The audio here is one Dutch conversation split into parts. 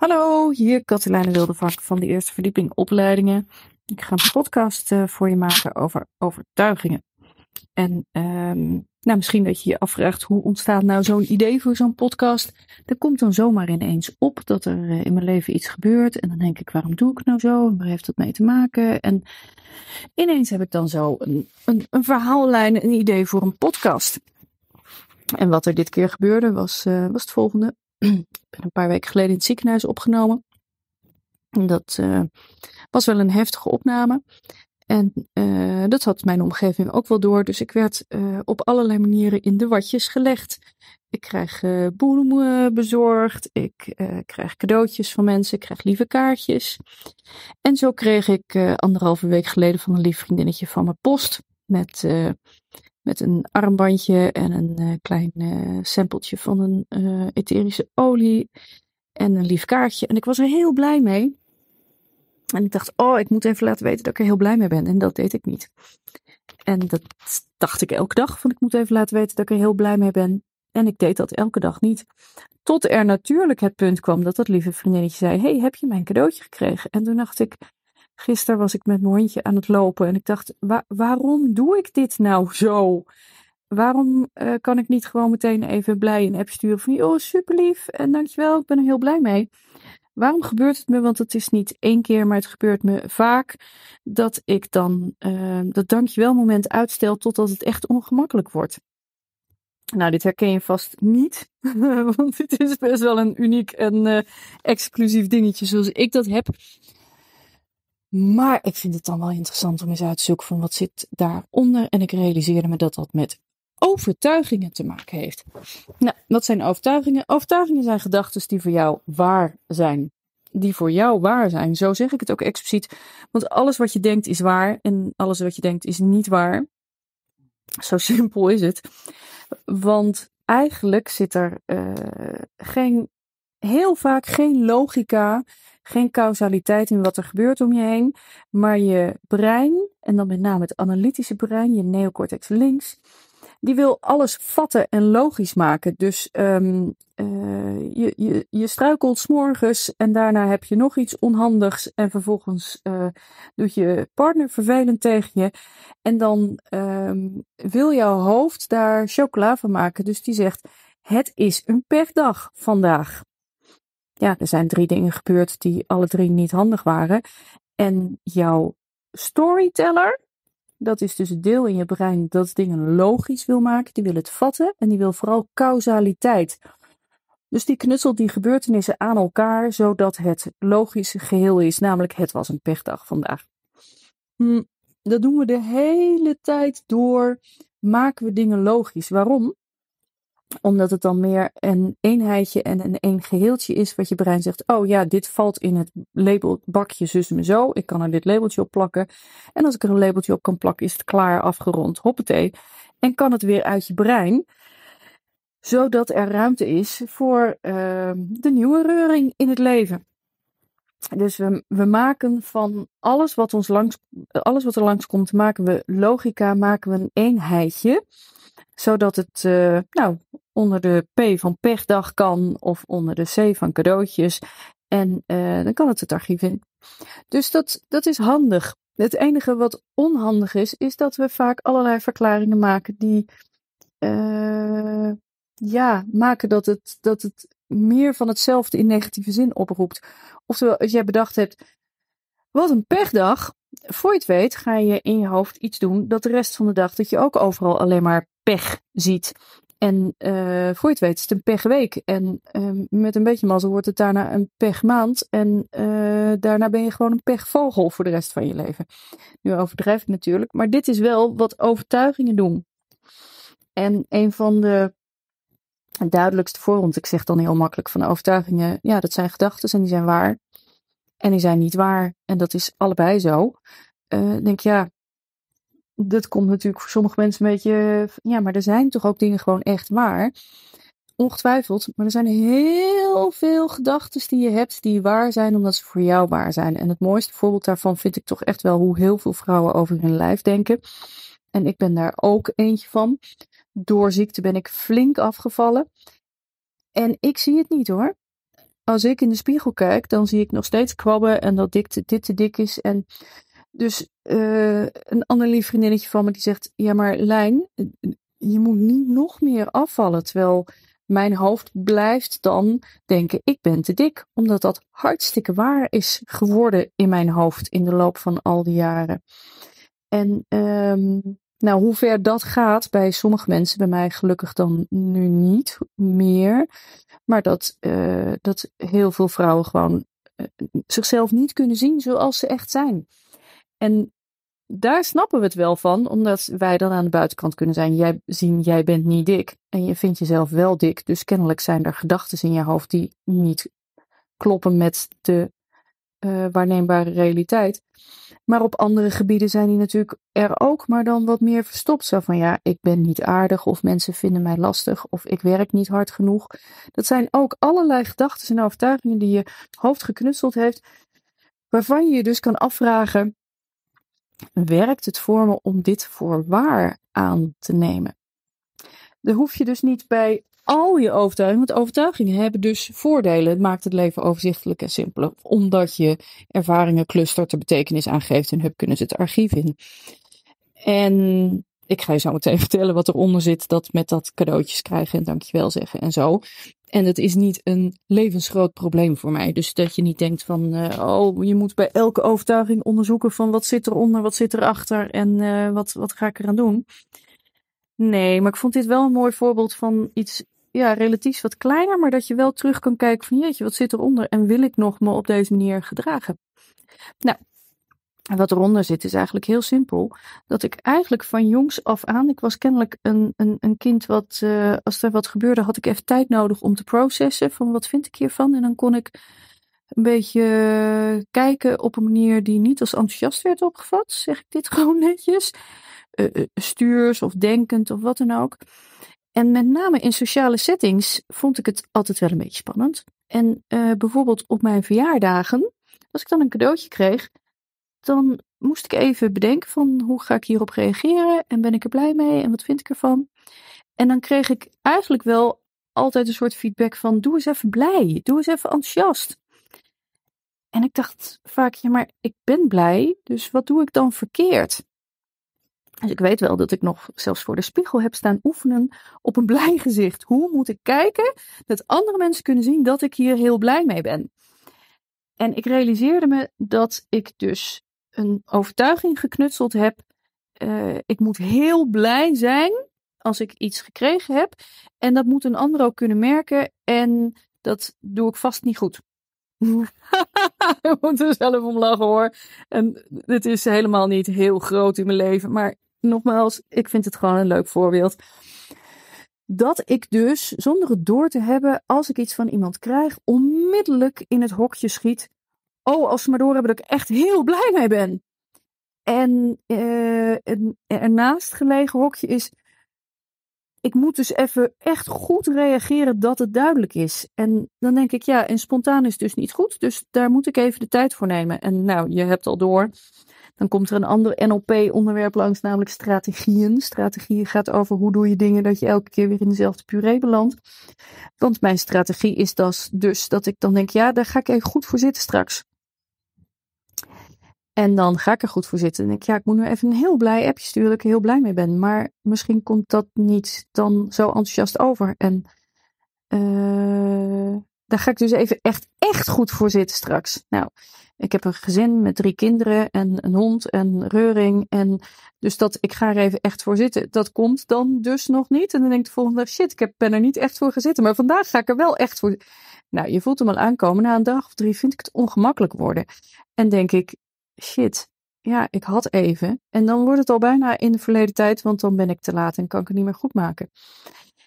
Hallo, hier Katelijne Wildevank van de Eerste Verdieping Opleidingen. Ik ga een podcast uh, voor je maken over overtuigingen. En um, nou, misschien dat je je afvraagt hoe ontstaat nou zo'n idee voor zo'n podcast. Er komt dan zomaar ineens op dat er uh, in mijn leven iets gebeurt. En dan denk ik, waarom doe ik nou zo? En waar heeft dat mee te maken? En ineens heb ik dan zo een, een, een verhaallijn, een idee voor een podcast. En wat er dit keer gebeurde was, uh, was het volgende. Ik ben een paar weken geleden in het ziekenhuis opgenomen. En dat uh, was wel een heftige opname. En uh, dat had mijn omgeving ook wel door. Dus ik werd uh, op allerlei manieren in de watjes gelegd. Ik krijg uh, bloemen bezorgd. Ik krijg cadeautjes van mensen. Ik krijg lieve kaartjes. En zo kreeg ik anderhalve week geleden van een lief vriendinnetje van mijn post. Met, met een armbandje en een klein sampletje van een etherische olie. En een lief kaartje. En ik was er heel blij mee. En ik dacht, oh, ik moet even laten weten dat ik er heel blij mee ben. En dat deed ik niet. En dat dacht ik elke dag, van ik moet even laten weten dat ik er heel blij mee ben. En ik deed dat elke dag niet. Tot er natuurlijk het punt kwam dat dat lieve vriendinnetje zei, hey, heb je mijn cadeautje gekregen? En toen dacht ik, gisteren was ik met mijn hondje aan het lopen. En ik dacht, wa waarom doe ik dit nou zo? Waarom uh, kan ik niet gewoon meteen even blij een app sturen van, oh, super lief en dankjewel, ik ben er heel blij mee. Waarom gebeurt het me? Want het is niet één keer, maar het gebeurt me vaak dat ik dan uh, dat dankjewel moment uitstel totdat het echt ongemakkelijk wordt. Nou, dit herken je vast niet, want dit is best wel een uniek en uh, exclusief dingetje zoals ik dat heb. Maar ik vind het dan wel interessant om eens uit te zoeken van wat zit daaronder. En ik realiseerde me dat dat met overtuigingen te maken heeft. Nou, wat zijn overtuigingen? Overtuigingen zijn gedachten die voor jou waar zijn. Die voor jou waar zijn. Zo zeg ik het ook expliciet. Want alles wat je denkt is waar en alles wat je denkt is niet waar. Zo simpel is het. Want eigenlijk zit er uh, geen, heel vaak geen logica, geen causaliteit in wat er gebeurt om je heen. Maar je brein, en dan met name het analytische brein, je neocortex links, die wil alles vatten en logisch maken. Dus um, uh, je, je, je struikelt s'morgens en daarna heb je nog iets onhandigs en vervolgens uh, doet je partner vervelend tegen je. En dan um, wil jouw hoofd daar chocola van maken. Dus die zegt, het is een pechdag vandaag. Ja, er zijn drie dingen gebeurd die alle drie niet handig waren. En jouw storyteller, dat is dus het deel in je brein dat dingen logisch wil maken. Die wil het vatten en die wil vooral causaliteit. Dus die knutselt die gebeurtenissen aan elkaar, zodat het logisch geheel is. Namelijk, het was een pechdag vandaag. Hm, dat doen we de hele tijd door. Maken we dingen logisch. Waarom? Omdat het dan meer een eenheidje en een één geheeltje is wat je brein zegt. Oh ja, dit valt in het labelbakje zus me zo. Ik kan er dit labeltje op plakken. En als ik er een labeltje op kan plakken, is het klaar, afgerond, hoppatee. En kan het weer uit je brein. Zodat er ruimte is voor uh, de nieuwe reuring in het leven. Dus we, we maken van alles wat, ons langs, alles wat er langs komt, maken we logica, maken we een eenheidje zodat het uh, nou, onder de P van pechdag kan of onder de C van cadeautjes. En uh, dan kan het het archief in. Dus dat, dat is handig. Het enige wat onhandig is, is dat we vaak allerlei verklaringen maken die uh, ja, maken dat het, dat het meer van hetzelfde in negatieve zin oproept. Oftewel, als jij bedacht hebt, wat een pechdag. Voor je het weet ga je in je hoofd iets doen dat de rest van de dag dat je ook overal alleen maar pech ziet. En uh, voor je het weet is het een pechweek. En uh, met een beetje mazzel wordt het daarna een pechmaand. En uh, daarna ben je gewoon een pechvogel voor de rest van je leven. Nu overdrijf ik natuurlijk. Maar dit is wel wat overtuigingen doen. En een van de duidelijkste voorbeelden, ik zeg dan heel makkelijk van overtuigingen. Ja, dat zijn gedachten en die zijn waar. En die zijn niet waar. En dat is allebei zo. Uh, denk ja, dat komt natuurlijk voor sommige mensen een beetje. Ja, maar er zijn toch ook dingen gewoon echt waar. Ongetwijfeld. Maar er zijn heel veel gedachten die je hebt die waar zijn omdat ze voor jou waar zijn. En het mooiste voorbeeld daarvan vind ik toch echt wel hoe heel veel vrouwen over hun lijf denken. En ik ben daar ook eentje van. Door ziekte ben ik flink afgevallen. En ik zie het niet hoor als ik in de spiegel kijk, dan zie ik nog steeds kwabben en dat dit, dit te dik is. En dus uh, een ander lief vriendinnetje van me die zegt, ja maar Lijn, je moet niet nog meer afvallen. Terwijl mijn hoofd blijft dan denken, ik ben te dik. Omdat dat hartstikke waar is geworden in mijn hoofd in de loop van al die jaren. En um, nou, hoe ver dat gaat bij sommige mensen, bij mij gelukkig dan nu niet meer. Maar dat, uh, dat heel veel vrouwen gewoon zichzelf niet kunnen zien zoals ze echt zijn. En daar snappen we het wel van, omdat wij dan aan de buitenkant kunnen zijn. Jij, zien, jij bent niet dik en je vindt jezelf wel dik. Dus kennelijk zijn er gedachten in je hoofd die niet kloppen met de uh, waarneembare realiteit. Maar op andere gebieden zijn die natuurlijk er ook, maar dan wat meer verstopt. Zo van ja, ik ben niet aardig of mensen vinden mij lastig of ik werk niet hard genoeg. Dat zijn ook allerlei gedachten en overtuigingen die je hoofd geknutseld heeft, waarvan je je dus kan afvragen, werkt het voor me om dit voor waar aan te nemen? Dan hoef je dus niet bij al je overtuigingen, want overtuigingen hebben dus voordelen. Het maakt het leven overzichtelijk en simpeler, omdat je ervaringen clustert, de betekenis aangeeft en hup kunnen ze het archief in. En ik ga je zo meteen vertellen wat eronder zit, dat met dat cadeautjes krijgen en dankjewel zeggen en zo. En het is niet een levensgroot probleem voor mij. Dus dat je niet denkt van, uh, oh, je moet bij elke overtuiging onderzoeken van wat zit eronder, wat zit erachter en uh, wat, wat ga ik eraan doen. Nee, maar ik vond dit wel een mooi voorbeeld van iets ja, relatief wat kleiner, maar dat je wel terug kan kijken van jeetje, wat zit eronder en wil ik nog me op deze manier gedragen? Nou, wat eronder zit is eigenlijk heel simpel. Dat ik eigenlijk van jongs af aan, ik was kennelijk een, een, een kind wat, uh, als er wat gebeurde, had ik even tijd nodig om te processen van wat vind ik hiervan. En dan kon ik een beetje kijken op een manier die niet als enthousiast werd opgevat, zeg ik dit gewoon netjes. Uh, stuurs of denkend of wat dan ook. En met name in sociale settings vond ik het altijd wel een beetje spannend. En bijvoorbeeld op mijn verjaardagen, als ik dan een cadeautje kreeg, dan moest ik even bedenken van hoe ga ik hierop reageren en ben ik er blij mee en wat vind ik ervan. En dan kreeg ik eigenlijk wel altijd een soort feedback van doe eens even blij, doe eens even enthousiast. En ik dacht vaak, ja maar ik ben blij, dus wat doe ik dan verkeerd? Dus ik weet wel dat ik nog zelfs voor de spiegel heb staan oefenen op een blij gezicht. Hoe moet ik kijken dat andere mensen kunnen zien dat ik hier heel blij mee ben? En ik realiseerde me dat ik dus een overtuiging geknutseld heb. Uh, ik moet heel blij zijn als ik iets gekregen heb. En dat moet een ander ook kunnen merken. En dat doe ik vast niet goed. ik moet er zelf om lachen hoor. En dit is helemaal niet heel groot in mijn leven. Maar nogmaals, ik vind het gewoon een leuk voorbeeld. Dat ik dus, zonder het door te hebben, als ik iets van iemand krijg, onmiddellijk in het hokje schiet. Oh, als ze maar door hebben dat ik echt heel blij mee ben. En een ernaast gelegen hokje is. Ik moet dus even echt goed reageren dat het duidelijk is. En dan denk ik, ja, en spontaan is dus niet goed. Dus daar moet ik even de tijd voor nemen. En nou, je hebt al door. Dan komt er een ander NLP-onderwerp langs, namelijk strategieën. Strategieën gaat over hoe doe je dingen dat je elke keer weer in dezelfde puree belandt. Want mijn strategie is das, dus dat ik dan denk, ja, daar ga ik even goed voor zitten straks. En dan ga ik er goed voor zitten. En denk ik, ja, ik moet nu even een heel blij appje sturen dat ik er heel blij mee ben. Maar misschien komt dat niet dan zo enthousiast over. En uh, daar ga ik dus even echt, echt goed voor zitten straks. Nou, ik heb een gezin met drie kinderen en een hond en reuring. En dus dat ik ga er even echt voor zitten. Dat komt dan dus nog niet. En dan denk ik de volgende dag, shit, ik heb, ben er niet echt voor gezeten. Maar vandaag ga ik er wel echt voor. Nou, je voelt hem al aankomen. Na een dag of drie vind ik het ongemakkelijk worden. En denk ik, shit, ja, ik had even. En dan wordt het al bijna in de verleden tijd, want dan ben ik te laat en kan ik het niet meer goed maken.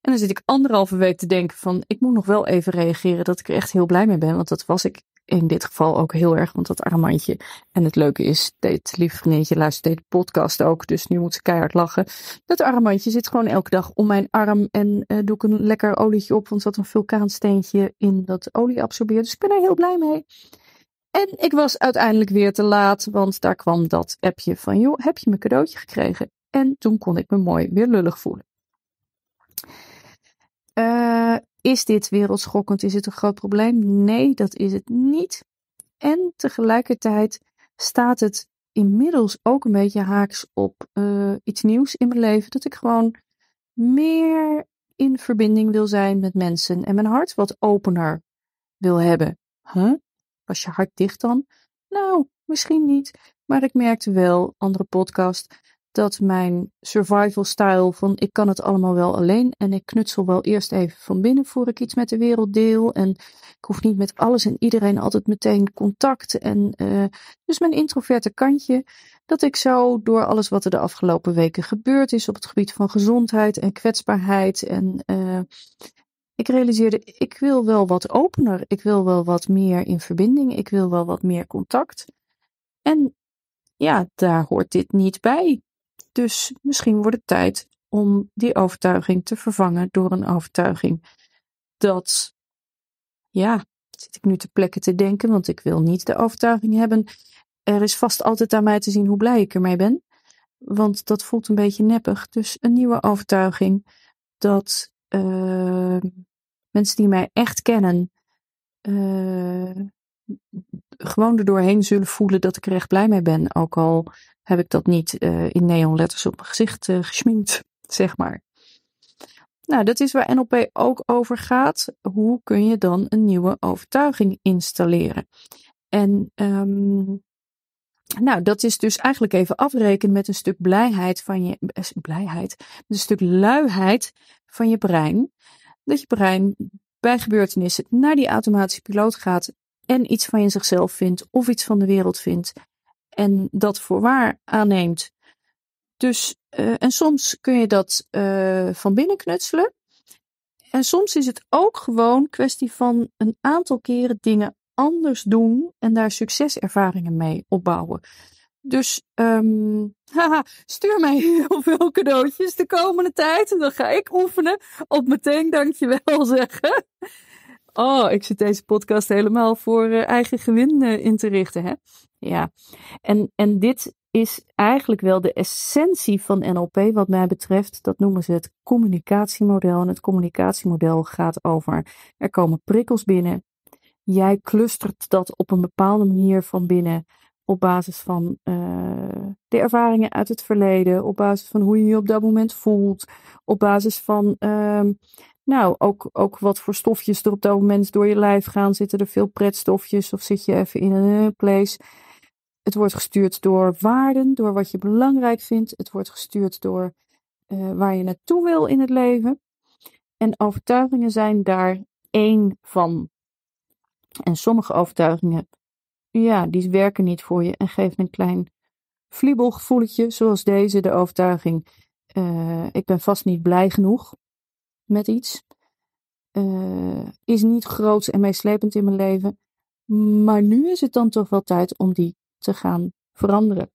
En dan zit ik anderhalve week te denken van, ik moet nog wel even reageren dat ik er echt heel blij mee ben. Want dat was ik in dit geval ook heel erg, want dat armbandje. En het leuke is, dit lieve vriendje luistert deze podcast ook, dus nu moet ze keihard lachen. Dat armbandje zit gewoon elke dag om mijn arm en uh, doe ik een lekker olietje op, want er zat een vulkaansteentje in dat olie absorbeert. Dus ik ben er heel blij mee. En ik was uiteindelijk weer te laat, want daar kwam dat appje van, joh, heb je mijn cadeautje gekregen? En toen kon ik me mooi weer lullig voelen. Uh, is dit wereldschokkend? Is het een groot probleem? Nee, dat is het niet. En tegelijkertijd staat het inmiddels ook een beetje haaks op uh, iets nieuws in mijn leven. Dat ik gewoon meer in verbinding wil zijn met mensen en mijn hart wat opener wil hebben. Huh? Was je hart dicht dan? Nou, misschien niet. Maar ik merkte wel, andere podcast, dat mijn survival style van ik kan het allemaal wel alleen en ik knutsel wel eerst even van binnen voor ik iets met de wereld deel en ik hoef niet met alles en iedereen altijd meteen contact en uh, dus mijn introverte kantje dat ik zo door alles wat er de afgelopen weken gebeurd is op het gebied van gezondheid en kwetsbaarheid en uh, ik realiseerde ik wil wel wat opener, ik wil wel wat meer in verbinding, ik wil wel wat meer contact en ja, daar hoort dit niet bij. Dus misschien wordt het tijd om die overtuiging te vervangen door een overtuiging dat, ja, zit ik nu te plekken te denken, want ik wil niet de overtuiging hebben. Er is vast altijd aan mij te zien hoe blij ik ermee ben. Want dat voelt een beetje neppig. Dus een nieuwe overtuiging dat uh, mensen die mij echt kennen, uh, gewoon er doorheen zullen voelen dat ik er echt blij mee ben. Ook al heb ik dat niet uh, in neonletters op mijn gezicht uh, gesminkt, zeg maar. Nou, dat is waar NLP ook over gaat. Hoe kun je dan een nieuwe overtuiging installeren? En um, nou, dat is dus eigenlijk even afrekenen met een stuk blijheid van je eh, blijheid, een stuk luiheid van je brein. Dat je brein bij gebeurtenissen naar die automatische piloot gaat en iets van je zichzelf vindt of iets van de wereld vindt en dat voor waar aanneemt. Dus, uh, en soms kun je dat uh, van binnen knutselen. En soms is het ook gewoon kwestie van een aantal keren dingen anders doen en daar succeservaringen mee opbouwen. Dus haha, stuur mij heel veel cadeautjes de komende tijd. En dan ga ik oefenen op meteen dankjewel zeggen. Oh, ik zit deze podcast helemaal voor uh, eigen gewin uh, in te richten. Hè? Ja, en, en dit is eigenlijk wel de essentie van NLP, wat mij betreft. Dat noemen ze het communicatiemodel. En het communicatiemodel gaat over: er komen prikkels binnen. Jij clustert dat op een bepaalde manier van binnen. Op basis van uh, de ervaringen uit het verleden, op basis van hoe je je op dat moment voelt, op basis van uh, nou, ook, ook wat voor stofjes er op dat moment door je lijf gaan. Zitten er veel pretstofjes of zit je even in een place? Het wordt gestuurd door waarden, door wat je belangrijk vindt. Het wordt gestuurd door uh, waar je naartoe wil in het leven. En overtuigingen zijn daar één van. En sommige overtuigingen, ja, die werken niet voor je en geven een klein vliebelgevoeletje, zoals deze, de overtuiging. Uh, ik ben vast niet blij genoeg met iets. Uh, is niet groot en meeslepend in mijn leven. Maar nu is het dan toch wel tijd om die te gaan veranderen.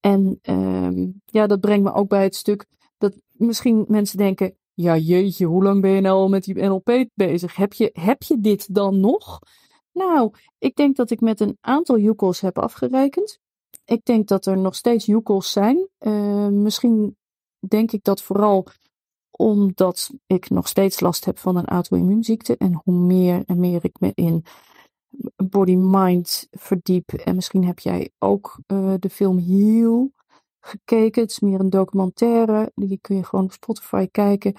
En uh, ja, dat brengt me ook bij het stuk dat misschien mensen denken: ja, jeetje, hoe lang ben je nou al met die NLP bezig? Heb je, heb je dit dan nog? Nou, ik denk dat ik met een aantal joekels heb afgerekend. Ik denk dat er nog steeds joekels zijn. Uh, misschien denk ik dat vooral omdat ik nog steeds last heb van een auto-immuunziekte. En hoe meer en meer ik me in body-mind verdiep. En misschien heb jij ook uh, de film Heal gekeken. Het is meer een documentaire. Die kun je gewoon op Spotify kijken.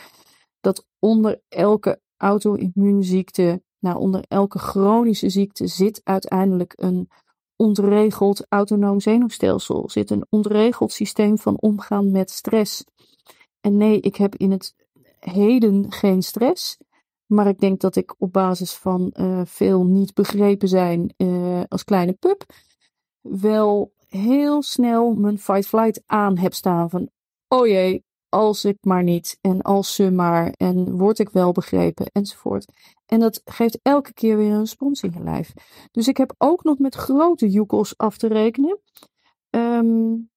Dat onder elke auto-immuunziekte, nou onder elke chronische ziekte zit uiteindelijk een ontregeld autonoom zenuwstelsel. Zit een ontregeld systeem van omgaan met stress. En nee, ik heb in het heden geen stress. Maar ik denk dat ik op basis van uh, veel niet begrepen zijn uh, als kleine pup wel heel snel mijn fight-flight aan heb staan. Van, oh jee, als ik maar niet en als ze maar en word ik wel begrepen enzovoort. En dat geeft elke keer weer een respons in je lijf. Dus ik heb ook nog met grote joekels af te rekenen. Um,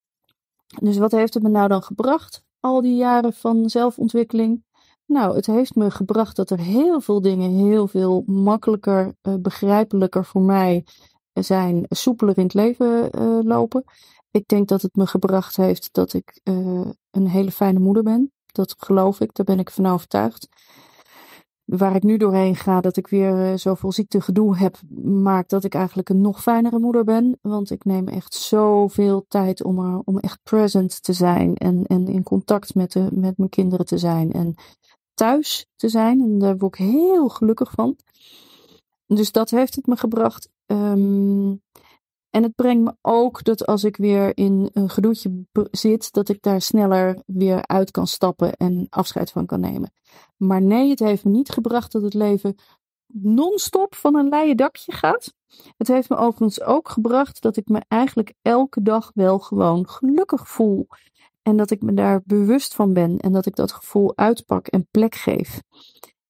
dus wat heeft het me nou dan gebracht? al die jaren van zelfontwikkeling? Nou, het heeft me gebracht dat er heel veel dingen heel veel makkelijker, uh, begrijpelijker voor mij zijn, soepeler in het leven uh, lopen. Ik denk dat het me gebracht heeft dat ik uh, een hele fijne moeder ben. Dat geloof ik, daar ben ik van overtuigd. waar ik nu doorheen ga, dat ik weer uh, zoveel ziektegedoe heb, maakt dat ik eigenlijk een nog fijnere moeder ben. Want ik neem echt zoveel tijd om, er, om echt present te zijn en, en in contact met, de, met mijn kinderen te zijn en thuis te zijn. En daar word ik heel gelukkig van. Dus dat heeft het me gebracht. Um, en het brengt me ook dat als ik weer in een gedoetje zit, dat ik daar sneller weer uit kan stappen en afscheid van kan nemen. Maar nee, het heeft me niet gebracht dat het leven non-stop van een leien dakje gaat. Het heeft me overigens ook gebracht dat ik me eigenlijk elke dag wel gewoon gelukkig voel. En dat ik me daar bewust van ben en dat ik dat gevoel uitpak en plek geef.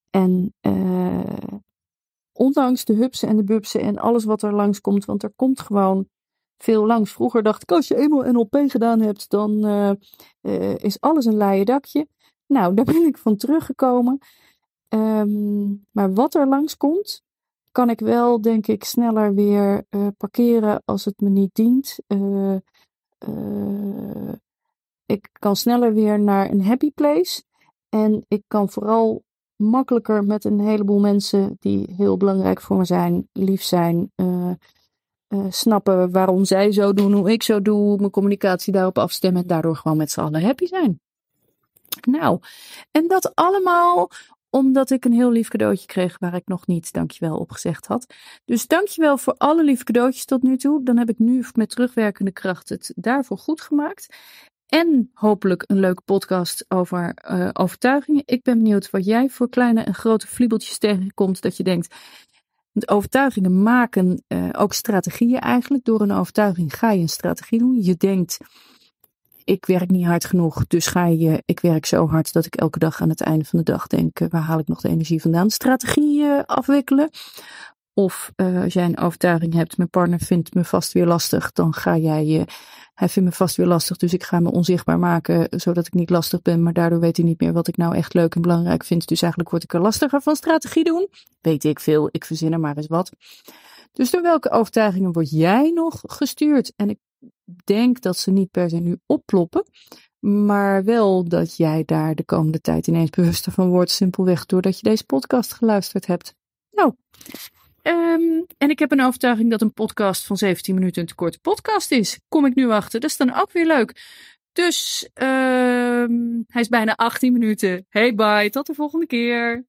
En uh, ondanks de hupsen en de bubsen en alles wat er langskomt, want er komt gewoon veel langs. Vroeger dacht ik, als je eenmaal NLP gedaan hebt, dan uh, uh, is alles een laaie dakje. Nou, daar ben ik van teruggekomen. Um, maar wat er langskomt, kan ik wel, denk ik, sneller weer uh, parkeren als het me niet dient. ik kan sneller weer naar een happy place. En ik kan vooral makkelijker met een heleboel mensen die heel belangrijk voor me zijn, lief zijn, uh, uh, snappen waarom zij zo doen, hoe ik zo doe, mijn communicatie daarop afstemmen en daardoor gewoon met z'n allen happy zijn. Nou, en dat allemaal omdat ik een heel lief cadeautje kreeg waar ik nog niet dankjewel op gezegd had. Dus dankjewel voor alle lieve cadeautjes tot nu toe. Dan heb ik nu met terugwerkende kracht het daarvoor goed gemaakt. En hopelijk een leuke podcast over uh, overtuigingen. Ik ben benieuwd wat jij voor kleine en grote vliebeltjes tegenkomt. Dat je denkt, overtuigingen maken uh, ook strategieën eigenlijk. Door een overtuiging ga je een strategie doen. Je denkt, ik werk niet hard genoeg, dus ga je, ik werk zo hard dat ik elke dag aan het einde van de dag denk, uh, waar haal ik nog de energie vandaan? Strategie afwikkelen. Of als jij een overtuiging hebt, mijn partner vindt me vast weer lastig, dan ga jij je, hij vindt me vast weer lastig, dus ik ga me onzichtbaar maken, zodat ik niet lastig ben, maar daardoor weet hij niet meer wat ik nou echt leuk en belangrijk vind. Dus eigenlijk word ik er lastiger van strategie doen. Weet ik veel, ik verzin er maar eens wat. Dus door welke overtuigingen word jij nog gestuurd? En ik denk dat ze niet per se nu opploppen, maar wel dat jij daar de komende tijd ineens bewuster van wordt, simpelweg doordat je deze podcast geluisterd hebt. Nou, Um, en ik heb een overtuiging dat een podcast van 17 minuten een te korte podcast is. Kom ik nu achter. Dat is dan ook weer leuk. Dus um, hij is bijna 18 minuten. Hey bye, tot de volgende keer.